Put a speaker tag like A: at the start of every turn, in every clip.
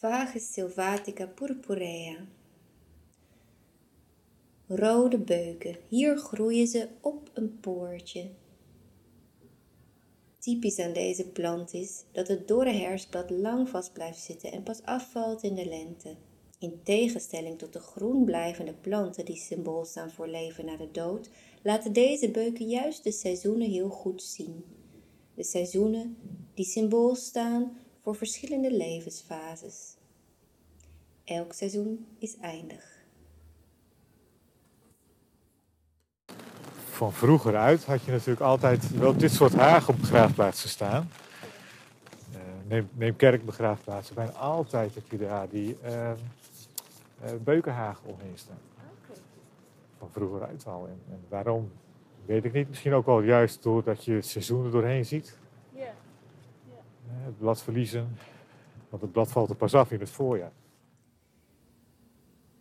A: Vagus sylvatica purpurea. Rode beuken, hier groeien ze op een poortje. Typisch aan deze plant is dat het dorre herfstblad lang vast blijft zitten en pas afvalt in de lente. In tegenstelling tot de groen blijvende planten die symbool staan voor leven na de dood, laten deze beuken juist de seizoenen heel goed zien. De seizoenen die symbool staan voor verschillende levensfases. Elk seizoen is eindig.
B: Van vroeger uit had je natuurlijk altijd wel dit soort hagen op begraafplaatsen staan. Uh, neem, neem kerkbegraafplaatsen. Bijna altijd heb je daar die uh, uh, beukenhagen omheen staan. Van vroeger uit al. En, waarom weet ik niet. Misschien ook wel juist doordat je het seizoen er doorheen ziet. Het blad verliezen. Want het blad valt er pas af in het voorjaar.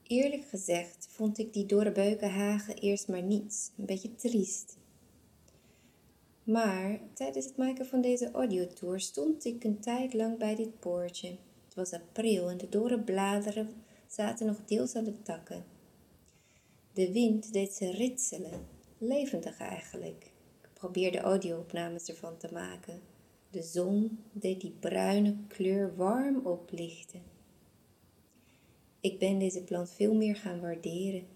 A: Eerlijk gezegd vond ik die dorre beukenhagen eerst maar niets, een beetje triest. Maar tijdens het maken van deze audiotour stond ik een tijd lang bij dit poortje. Het was april en de dorre bladeren zaten nog deels aan de takken. De wind deed ze ritselen, levendig eigenlijk. Ik probeerde audio-opnames ervan te maken. De zon deed die bruine kleur warm oplichten. Ik ben deze plant veel meer gaan waarderen.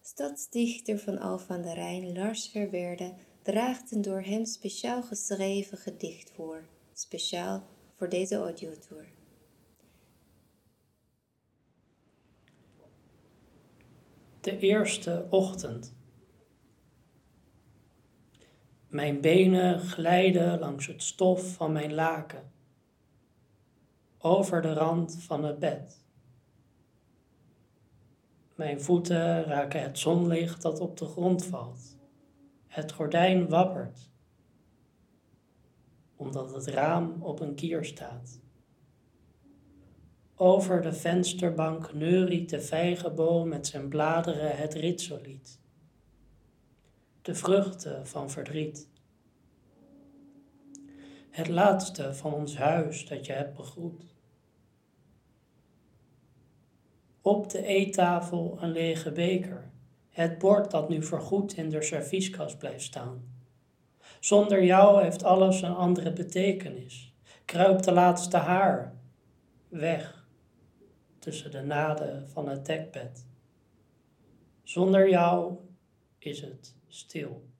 A: Stadsdichter van Alphen aan de Rijn, Lars Verwerde, draagt een door hem speciaal geschreven gedicht voor, speciaal voor deze audiotour.
C: De eerste ochtend. Mijn benen glijden langs het stof van mijn laken over de rand van het bed. Mijn voeten raken het zonlicht dat op de grond valt. Het gordijn wappert, omdat het raam op een kier staat. Over de vensterbank neuriet de vijgenboom met zijn bladeren het ritsolied. De vruchten van verdriet. Het laatste van ons huis dat je hebt begroet. Op de eettafel een lege beker. Het bord dat nu voorgoed in de servieskast blijft staan. Zonder jou heeft alles een andere betekenis. Kruipt de laatste haar weg tussen de naden van het dekbed. Zonder jou is het stil.